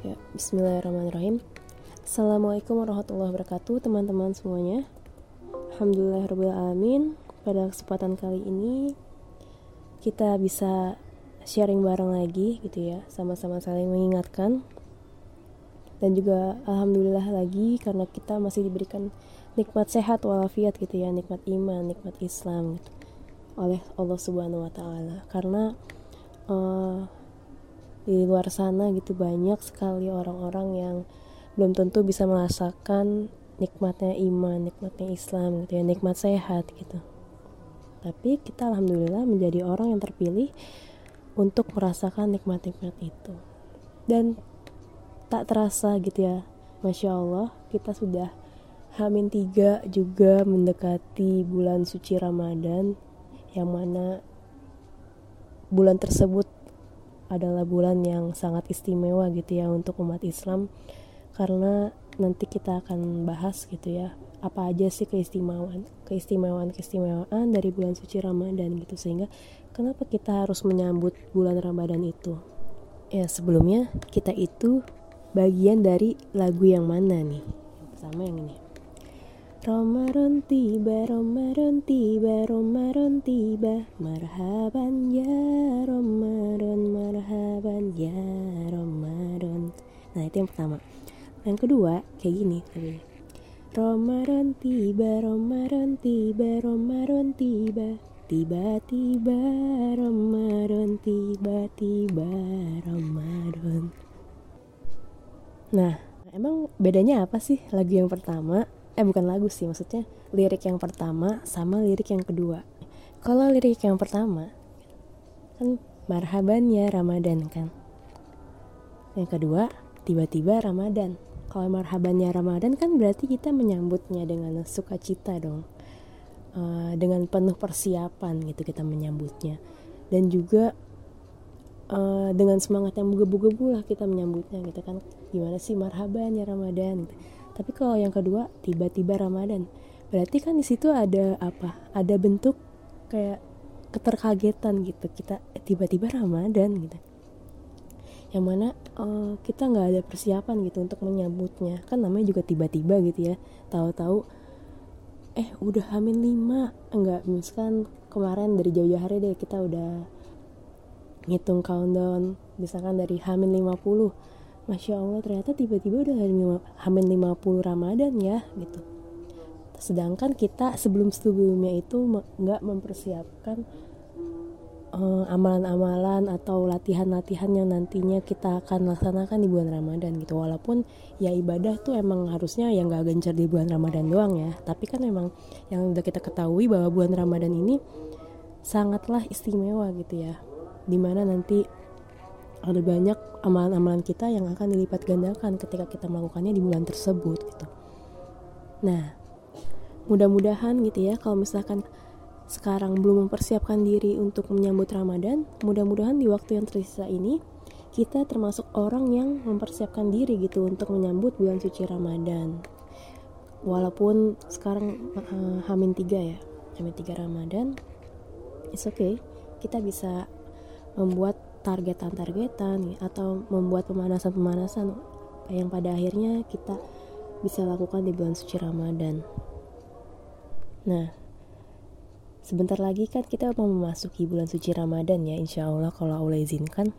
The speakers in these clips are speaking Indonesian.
Ya, bismillahirrahmanirrahim. Assalamualaikum warahmatullahi wabarakatuh, teman-teman semuanya. Alhamdulillahirrahmanirrahim. Pada kesempatan kali ini kita bisa sharing bareng lagi gitu ya, sama-sama saling mengingatkan. Dan juga alhamdulillah lagi karena kita masih diberikan nikmat sehat walafiat gitu ya, nikmat iman, nikmat Islam gitu oleh Allah Subhanahu wa taala. Karena uh, di luar sana gitu banyak sekali orang-orang yang belum tentu bisa merasakan nikmatnya iman, nikmatnya Islam gitu ya, nikmat sehat gitu. Tapi kita alhamdulillah menjadi orang yang terpilih untuk merasakan nikmat-nikmat itu. Dan tak terasa gitu ya, Masya Allah kita sudah Hamin tiga juga mendekati bulan suci Ramadan yang mana bulan tersebut adalah bulan yang sangat istimewa gitu ya untuk umat Islam. Karena nanti kita akan bahas gitu ya apa aja sih keistimewaan keistimewaan keistimewaan dari bulan suci Ramadan gitu. Sehingga kenapa kita harus menyambut bulan Ramadan itu? Ya sebelumnya kita itu bagian dari lagu yang mana nih? Yang pertama yang ini Ramadan tiba, Ramadan tiba, Ramadan tiba Marhaban ya Ramadan, marhaban ya Ramadan Nah itu yang pertama. Yang kedua kayak gini tapi Ramadan tiba, Ramadan tiba, Ramadan tiba Tiba-tiba Ramadan, tiba-tiba Ramadan Nah, emang bedanya apa sih lagu yang pertama eh bukan lagu sih maksudnya lirik yang pertama sama lirik yang kedua. Kalau lirik yang pertama kan marhaban ya Ramadan kan? Yang kedua tiba-tiba Ramadan. Kalau marhabannya Ramadan kan berarti kita menyambutnya dengan sukacita dong. Uh, dengan penuh persiapan gitu kita menyambutnya. Dan juga uh, dengan semangat yang buga-buga lah kita menyambutnya gitu kan. Gimana sih marhaban ya Ramadan gitu tapi kalau yang kedua tiba-tiba Ramadan. Berarti kan di situ ada apa? Ada bentuk kayak keterkagetan gitu. Kita eh, tiba-tiba Ramadan gitu. Yang mana uh, kita nggak ada persiapan gitu untuk menyambutnya. Kan namanya juga tiba-tiba gitu ya. Tahu-tahu eh udah hamil lima. Enggak misalkan kemarin dari jauh-jauh hari deh kita udah ngitung countdown. Misalkan dari hamil 50 Masya Allah ternyata tiba-tiba udah hamil 50 Ramadan ya gitu. Sedangkan kita sebelum-sebelumnya itu nggak mempersiapkan uh, amalan-amalan atau latihan-latihan yang nantinya kita akan laksanakan di bulan Ramadan gitu. Walaupun ya ibadah tuh emang harusnya yang gak gencar di bulan Ramadan doang ya. Tapi kan emang yang udah kita ketahui bahwa bulan Ramadan ini sangatlah istimewa gitu ya. Di mana nanti ada banyak amalan-amalan kita yang akan dilipat gandakan ketika kita melakukannya di bulan tersebut gitu. Nah, mudah-mudahan gitu ya kalau misalkan sekarang belum mempersiapkan diri untuk menyambut Ramadan, mudah-mudahan di waktu yang tersisa ini kita termasuk orang yang mempersiapkan diri gitu untuk menyambut bulan suci Ramadan. Walaupun sekarang uh, Hamin 3 ya, Hamin 3 Ramadan, it's okay. Kita bisa membuat targetan-targetan atau membuat pemanasan-pemanasan yang pada akhirnya kita bisa lakukan di bulan suci Ramadan. Nah, sebentar lagi kan kita mau memasuki bulan suci Ramadan ya, insya Allah kalau Allah izinkan.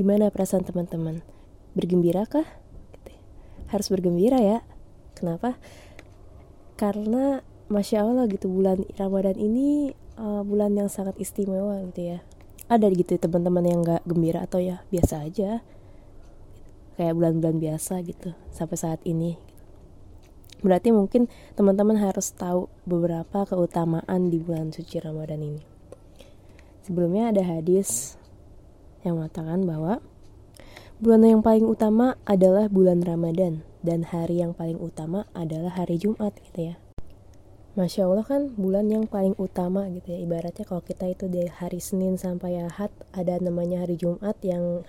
Gimana perasaan teman-teman? Bergembira kah? Harus bergembira ya. Kenapa? Karena Masya Allah gitu bulan Ramadan ini uh, bulan yang sangat istimewa gitu ya ada gitu teman-teman yang nggak gembira atau ya biasa aja. Kayak bulan-bulan biasa gitu sampai saat ini. Berarti mungkin teman-teman harus tahu beberapa keutamaan di bulan suci Ramadan ini. Sebelumnya ada hadis yang mengatakan bahwa bulan yang paling utama adalah bulan Ramadan dan hari yang paling utama adalah hari Jumat gitu ya Masya Allah kan bulan yang paling utama gitu ya Ibaratnya kalau kita itu dari hari Senin sampai Ahad Ada namanya hari Jumat yang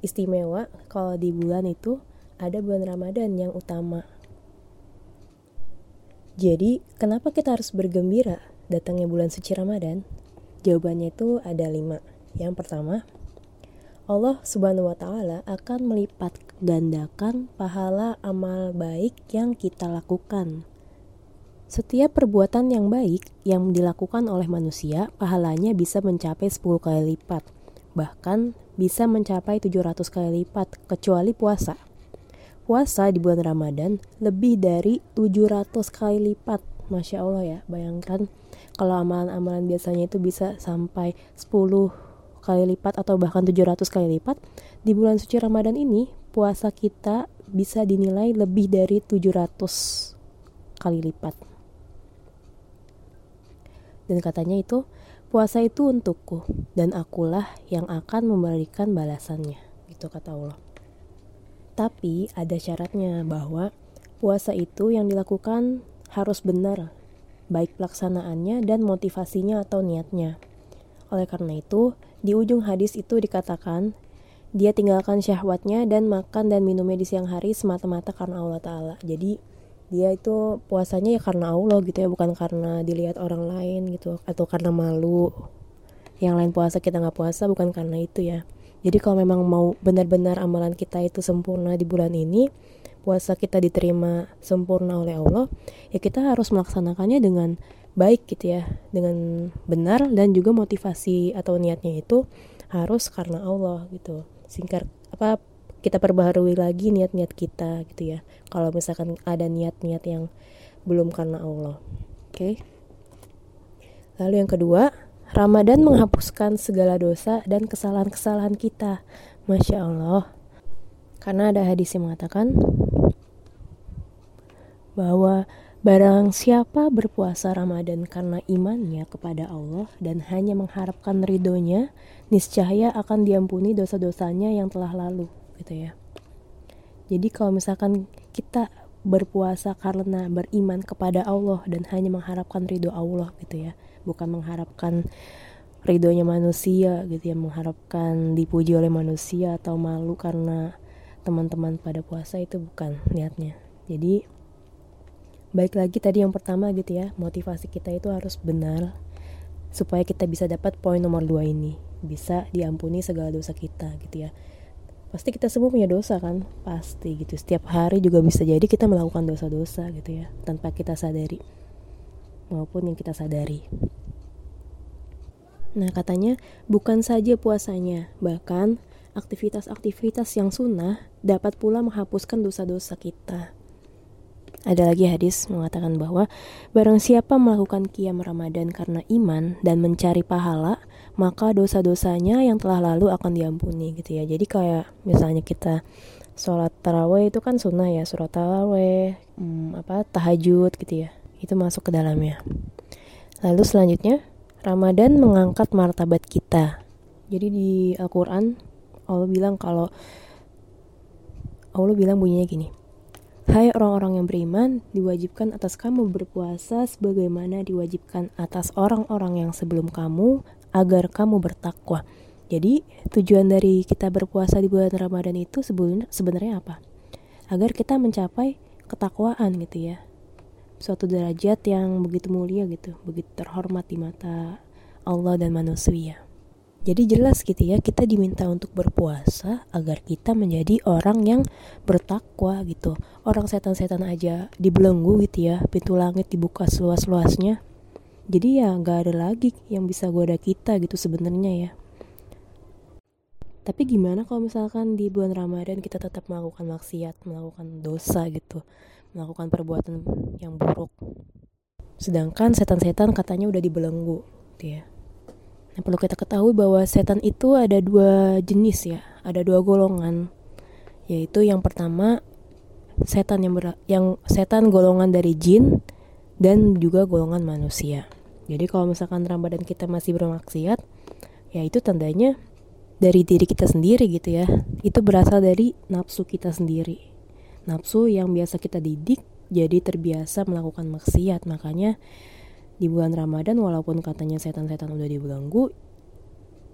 istimewa Kalau di bulan itu ada bulan Ramadan yang utama Jadi kenapa kita harus bergembira datangnya bulan suci Ramadan? Jawabannya itu ada lima Yang pertama Allah Subhanahu wa taala akan melipat gandakan pahala amal baik yang kita lakukan. Setiap perbuatan yang baik yang dilakukan oleh manusia, pahalanya bisa mencapai 10 kali lipat. Bahkan bisa mencapai 700 kali lipat kecuali puasa. Puasa di bulan Ramadan lebih dari 700 kali lipat. Masya Allah ya, bayangkan kalau amalan-amalan biasanya itu bisa sampai 10 kali lipat atau bahkan 700 kali lipat, di bulan suci Ramadan ini puasa kita bisa dinilai lebih dari 700 kali lipat. Dan katanya itu, puasa itu untukku dan akulah yang akan memberikan balasannya. Gitu kata Allah. Tapi ada syaratnya bahwa puasa itu yang dilakukan harus benar, baik pelaksanaannya dan motivasinya atau niatnya. Oleh karena itu, di ujung hadis itu dikatakan, dia tinggalkan syahwatnya dan makan dan minumnya di siang hari semata-mata karena Allah Ta'ala. Jadi dia itu puasanya ya karena Allah gitu ya, bukan karena dilihat orang lain gitu, atau karena malu. Yang lain puasa kita nggak puasa bukan karena itu ya. Jadi kalau memang mau benar-benar amalan kita itu sempurna di bulan ini, puasa kita diterima sempurna oleh Allah, ya kita harus melaksanakannya dengan baik gitu ya dengan benar dan juga motivasi atau niatnya itu harus karena Allah gitu singkat apa kita perbaharui lagi niat-niat kita gitu ya. Kalau misalkan ada niat-niat yang belum karena Allah. Oke. Okay? lalu yang kedua Ramadan menghapuskan segala dosa dan kesalahan-kesalahan kita. Masya Allah. Karena ada hadis yang mengatakan bahwa Barang siapa berpuasa Ramadan karena imannya kepada Allah dan hanya mengharapkan ridhonya, niscaya akan diampuni dosa-dosanya yang telah lalu, gitu ya. Jadi kalau misalkan kita berpuasa karena beriman kepada Allah dan hanya mengharapkan ridho Allah gitu ya, bukan mengharapkan ridhonya manusia gitu ya, mengharapkan dipuji oleh manusia atau malu karena teman-teman pada puasa itu bukan niatnya. Jadi Baik lagi tadi yang pertama gitu ya, motivasi kita itu harus benar supaya kita bisa dapat poin nomor dua ini, bisa diampuni segala dosa kita gitu ya. Pasti kita semua punya dosa kan, pasti gitu. Setiap hari juga bisa jadi kita melakukan dosa-dosa gitu ya, tanpa kita sadari maupun yang kita sadari. Nah katanya bukan saja puasanya, bahkan aktivitas-aktivitas yang sunnah dapat pula menghapuskan dosa-dosa kita. Ada lagi hadis mengatakan bahwa barang siapa melakukan kiam Ramadan karena iman dan mencari pahala, maka dosa-dosanya yang telah lalu akan diampuni gitu ya. Jadi kayak misalnya kita sholat taraweh itu kan sunnah ya, surat taraweh, hmm, apa tahajud gitu ya. Itu masuk ke dalamnya. Lalu selanjutnya, Ramadan mengangkat martabat kita. Jadi di Al-Qur'an Allah bilang kalau Allah bilang bunyinya gini. Hai orang-orang yang beriman, diwajibkan atas kamu berpuasa sebagaimana diwajibkan atas orang-orang yang sebelum kamu agar kamu bertakwa. Jadi, tujuan dari kita berpuasa di bulan Ramadan itu sebenarnya apa? Agar kita mencapai ketakwaan gitu ya. Suatu derajat yang begitu mulia gitu, begitu terhormat di mata Allah dan manusia. Jadi jelas gitu ya, kita diminta untuk berpuasa agar kita menjadi orang yang bertakwa gitu. Orang setan-setan aja dibelenggu gitu ya, pintu langit dibuka seluas-luasnya. Jadi ya nggak ada lagi yang bisa goda kita gitu sebenarnya ya. Tapi gimana kalau misalkan di bulan Ramadan kita tetap melakukan maksiat, melakukan dosa gitu, melakukan perbuatan yang buruk. Sedangkan setan-setan katanya udah dibelenggu, gitu ya. Yang perlu kita ketahui bahwa setan itu ada dua jenis ya, ada dua golongan. Yaitu yang pertama setan yang ber yang setan golongan dari jin dan juga golongan manusia. Jadi kalau misalkan Ramadan kita masih bermaksiat, ya itu tandanya dari diri kita sendiri gitu ya. Itu berasal dari nafsu kita sendiri. Nafsu yang biasa kita didik jadi terbiasa melakukan maksiat. Makanya di bulan Ramadan walaupun katanya setan-setan udah dibelenggu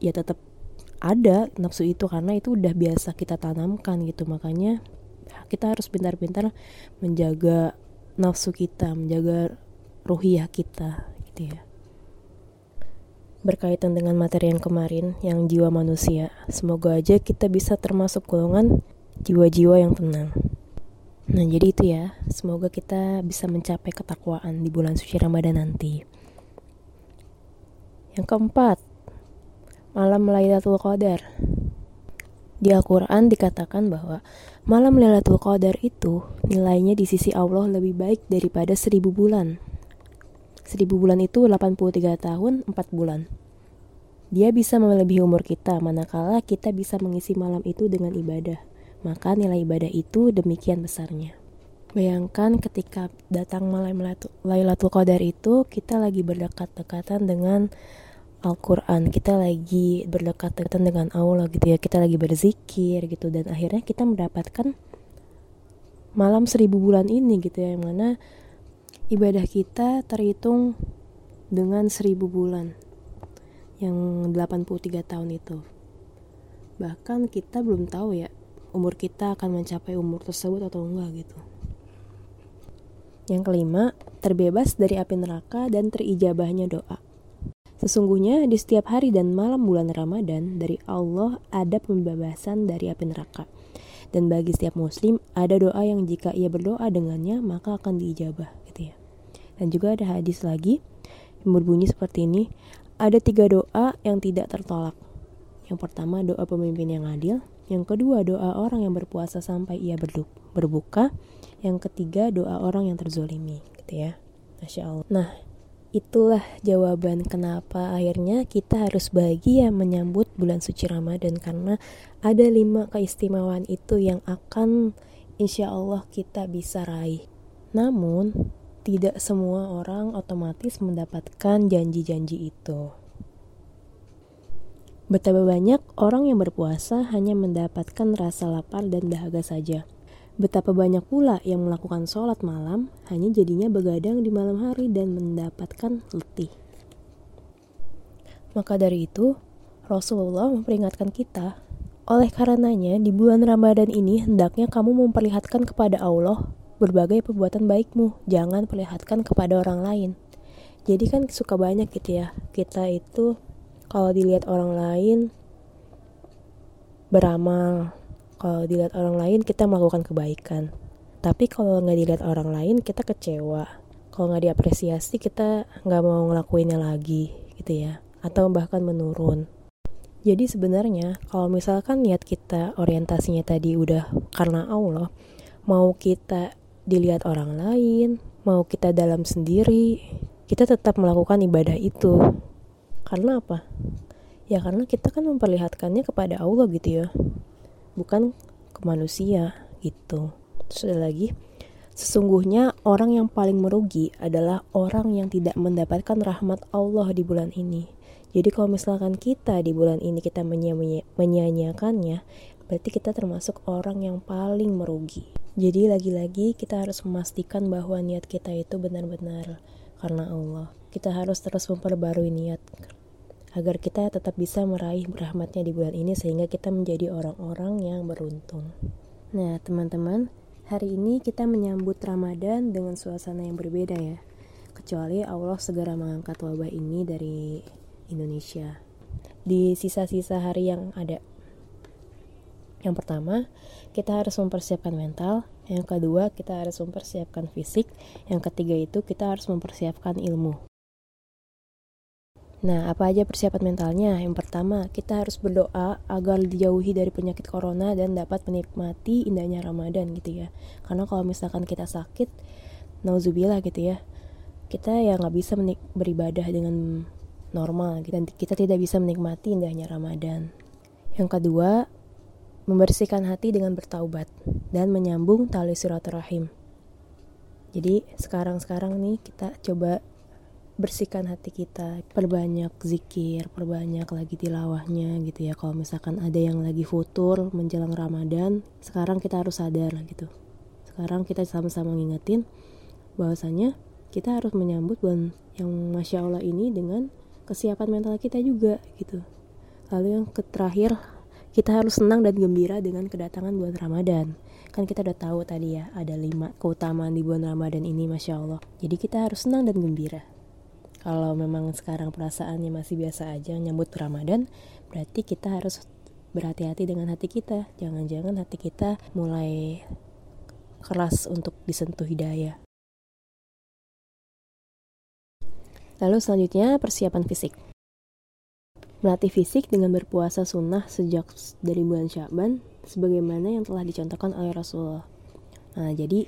ya tetap ada nafsu itu karena itu udah biasa kita tanamkan gitu makanya kita harus pintar-pintar menjaga nafsu kita menjaga ruhiyah kita gitu ya berkaitan dengan materi yang kemarin, yang jiwa manusia. Semoga aja kita bisa termasuk golongan jiwa-jiwa yang tenang. Nah, jadi itu ya. Semoga kita bisa mencapai ketakwaan di bulan suci Ramadan nanti. Yang keempat, malam Lailatul Qadar. Di Al-Quran dikatakan bahwa malam Lailatul Qadar itu nilainya di sisi Allah lebih baik daripada seribu bulan. Seribu bulan itu 83 tahun 4 bulan. Dia bisa melebihi umur kita manakala kita bisa mengisi malam itu dengan ibadah. Maka nilai ibadah itu demikian besarnya. Bayangkan ketika datang malam Lailatul Qadar itu kita lagi berdekat-dekatan dengan Al-Quran. Kita lagi berdekatan dengan Allah gitu ya. Kita lagi berzikir gitu. Dan akhirnya kita mendapatkan malam seribu bulan ini gitu ya yang mana ibadah kita terhitung dengan seribu bulan yang 83 tahun itu. Bahkan kita belum tahu ya umur kita akan mencapai umur tersebut atau enggak gitu yang kelima terbebas dari api neraka dan terijabahnya doa Sesungguhnya di setiap hari dan malam bulan Ramadan dari Allah ada pembebasan dari api neraka. Dan bagi setiap muslim ada doa yang jika ia berdoa dengannya maka akan diijabah gitu ya. Dan juga ada hadis lagi yang berbunyi seperti ini, ada tiga doa yang tidak tertolak. Yang pertama doa pemimpin yang adil, yang kedua doa orang yang berpuasa sampai ia berbuka, yang ketiga doa orang yang terzolimi gitu ya. Masya Allah. Nah, itulah jawaban kenapa akhirnya kita harus bahagia menyambut bulan suci Ramadan karena ada lima keistimewaan itu yang akan insya Allah kita bisa raih. Namun, tidak semua orang otomatis mendapatkan janji-janji itu. Betapa banyak orang yang berpuasa hanya mendapatkan rasa lapar dan dahaga saja. Betapa banyak pula yang melakukan sholat malam hanya jadinya begadang di malam hari dan mendapatkan letih. Maka dari itu, Rasulullah memperingatkan kita, oleh karenanya di bulan Ramadan ini hendaknya kamu memperlihatkan kepada Allah berbagai perbuatan baikmu, jangan perlihatkan kepada orang lain. Jadi kan suka banyak gitu ya, kita itu kalau dilihat orang lain beramal, kalau dilihat orang lain kita melakukan kebaikan. Tapi kalau nggak dilihat orang lain kita kecewa. Kalau nggak diapresiasi kita nggak mau ngelakuinnya lagi gitu ya. Atau bahkan menurun. Jadi sebenarnya kalau misalkan niat kita orientasinya tadi udah karena Allah mau kita dilihat orang lain mau kita dalam sendiri kita tetap melakukan ibadah itu karena apa? Ya karena kita kan memperlihatkannya kepada Allah gitu ya. Bukan ke manusia gitu. Terus lagi sesungguhnya orang yang paling merugi adalah orang yang tidak mendapatkan rahmat Allah di bulan ini. Jadi kalau misalkan kita di bulan ini kita menyanyiakannya berarti kita termasuk orang yang paling merugi. Jadi lagi-lagi kita harus memastikan bahwa niat kita itu benar-benar karena Allah. Kita harus terus memperbarui niat agar kita tetap bisa meraih rahmatnya di bulan ini sehingga kita menjadi orang-orang yang beruntung. Nah, teman-teman, hari ini kita menyambut Ramadan dengan suasana yang berbeda ya. Kecuali Allah segera mengangkat wabah ini dari Indonesia. Di sisa-sisa hari yang ada. Yang pertama, kita harus mempersiapkan mental. Yang kedua, kita harus mempersiapkan fisik. Yang ketiga itu kita harus mempersiapkan ilmu. Nah, apa aja persiapan mentalnya? Yang pertama, kita harus berdoa agar dijauhi dari penyakit corona dan dapat menikmati indahnya Ramadan gitu ya. Karena kalau misalkan kita sakit, nauzubillah gitu ya, kita ya nggak bisa beribadah dengan normal gitu. dan kita tidak bisa menikmati indahnya Ramadan. Yang kedua, membersihkan hati dengan bertaubat dan menyambung tali silaturahim. Jadi sekarang-sekarang nih kita coba bersihkan hati kita perbanyak zikir perbanyak lagi tilawahnya gitu ya kalau misalkan ada yang lagi futur menjelang ramadan sekarang kita harus sadar gitu sekarang kita sama-sama ngingetin bahwasanya kita harus menyambut bulan yang masya allah ini dengan kesiapan mental kita juga gitu lalu yang terakhir kita harus senang dan gembira dengan kedatangan bulan Ramadan. Kan kita udah tahu tadi ya, ada lima keutamaan di bulan Ramadan ini, Masya Allah. Jadi kita harus senang dan gembira kalau memang sekarang perasaannya masih biasa aja nyambut Ramadan berarti kita harus berhati-hati dengan hati kita. Jangan-jangan hati kita mulai keras untuk disentuh hidayah. Lalu selanjutnya persiapan fisik. Melatih fisik dengan berpuasa sunnah sejak dari bulan Syaban sebagaimana yang telah dicontohkan oleh Rasulullah. Nah jadi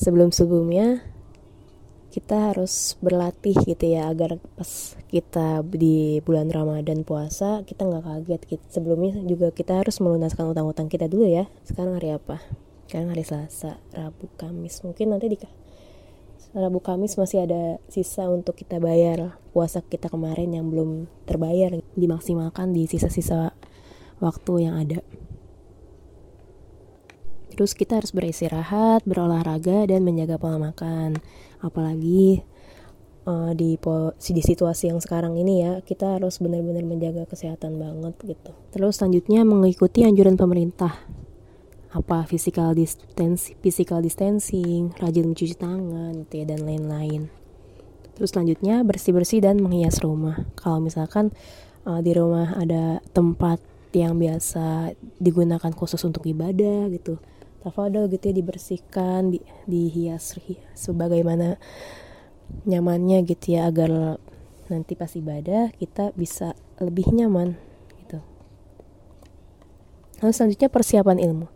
sebelum-sebelumnya kita harus berlatih gitu ya agar pas kita di bulan Ramadan puasa kita nggak kaget gitu. sebelumnya juga kita harus melunaskan utang-utang kita dulu ya. Sekarang hari apa? Sekarang hari Selasa Rabu Kamis. Mungkin nanti di Rabu Kamis masih ada sisa untuk kita bayar puasa kita kemarin yang belum terbayar dimaksimalkan di sisa-sisa waktu yang ada Terus kita harus beristirahat, berolahraga, dan menjaga pola makan. Apalagi uh, di di situasi yang sekarang ini ya, kita harus benar-benar menjaga kesehatan banget gitu. Terus selanjutnya mengikuti anjuran pemerintah. Apa physical distance, physical distancing, rajin mencuci tangan, gitu ya, dan lain-lain. Terus selanjutnya bersih-bersih dan menghias rumah. Kalau misalkan uh, di rumah ada tempat yang biasa digunakan khusus untuk ibadah gitu tafadol gitu ya dibersihkan di, dihias sebagaimana nyamannya gitu ya agar nanti pas ibadah kita bisa lebih nyaman gitu. Lalu selanjutnya persiapan ilmu.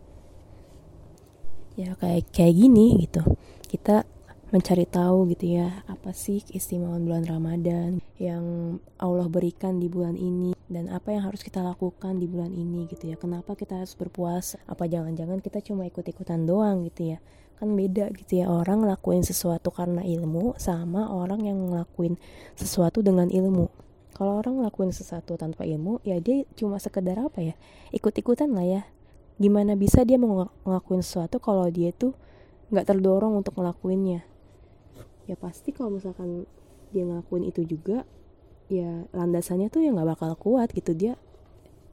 Ya kayak kayak gini gitu. Kita mencari tahu gitu ya apa sih keistimewaan bulan Ramadan yang Allah berikan di bulan ini dan apa yang harus kita lakukan di bulan ini gitu ya. Kenapa kita harus berpuasa? Apa jangan-jangan kita cuma ikut-ikutan doang gitu ya? Kan beda gitu ya orang ngelakuin sesuatu karena ilmu sama orang yang ngelakuin sesuatu dengan ilmu. Kalau orang ngelakuin sesuatu tanpa ilmu ya dia cuma sekedar apa ya? Ikut-ikutan lah ya. Gimana bisa dia mau ngelakuin sesuatu kalau dia tuh nggak terdorong untuk ngelakuinnya? Ya pasti kalau misalkan dia ngelakuin itu juga ya landasannya tuh ya nggak bakal kuat gitu. Dia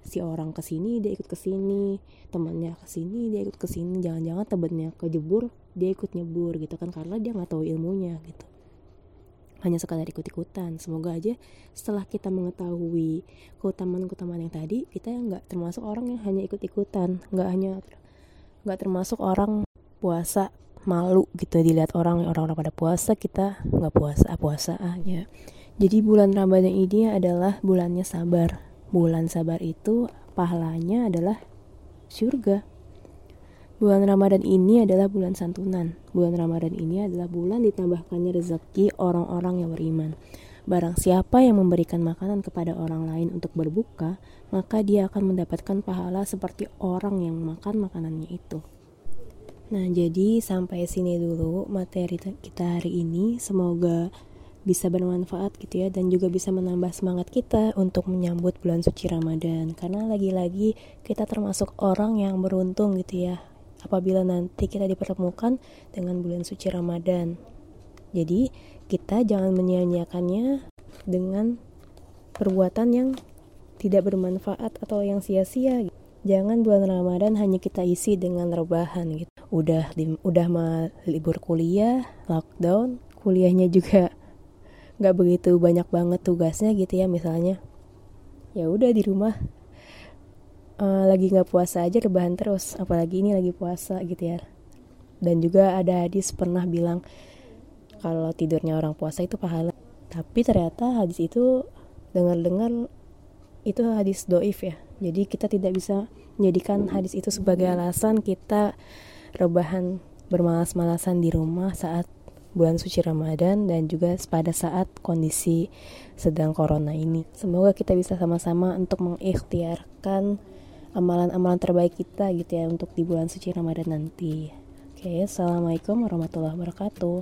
si orang ke sini dia ikut ke sini. Temannya ke sini dia ikut ke sini. Jangan-jangan temennya kejebur dia ikut nyebur gitu kan karena dia nggak tahu ilmunya gitu. Hanya sekadar ikut-ikutan. Semoga aja setelah kita mengetahui keutamaan-keutamaan yang tadi kita nggak termasuk orang yang hanya ikut-ikutan. Nggak hanya nggak termasuk orang puasa malu gitu dilihat orang orang-orang pada puasa kita nggak puasa puasa aja jadi bulan Ramadan ini adalah bulannya sabar bulan sabar itu pahalanya adalah surga Bulan Ramadan ini adalah bulan santunan. Bulan Ramadan ini adalah bulan ditambahkannya rezeki orang-orang yang beriman. Barang siapa yang memberikan makanan kepada orang lain untuk berbuka, maka dia akan mendapatkan pahala seperti orang yang makan makanannya itu. Nah, jadi sampai sini dulu materi kita hari ini. Semoga bisa bermanfaat gitu ya dan juga bisa menambah semangat kita untuk menyambut bulan suci Ramadan. Karena lagi-lagi kita termasuk orang yang beruntung gitu ya apabila nanti kita dipertemukan dengan bulan suci Ramadan. Jadi, kita jangan menyia-nyiakannya dengan perbuatan yang tidak bermanfaat atau yang sia-sia. Jangan bulan Ramadan hanya kita isi dengan rebahan gitu udah udah mah libur kuliah lockdown kuliahnya juga nggak begitu banyak banget tugasnya gitu ya misalnya ya udah di rumah. Uh, lagi nggak puasa aja rebahan terus apalagi ini lagi puasa gitu ya. Dan juga ada hadis pernah bilang kalau tidurnya orang puasa itu pahala. Tapi ternyata hadis itu dengar-dengar itu hadis doif ya. Jadi kita tidak bisa menjadikan hadis itu sebagai alasan kita rebahan bermalas-malasan di rumah saat bulan suci Ramadan dan juga pada saat kondisi sedang corona ini. Semoga kita bisa sama-sama untuk mengikhtiarkan amalan-amalan terbaik kita gitu ya untuk di bulan suci Ramadan nanti. Oke, Assalamualaikum warahmatullahi wabarakatuh.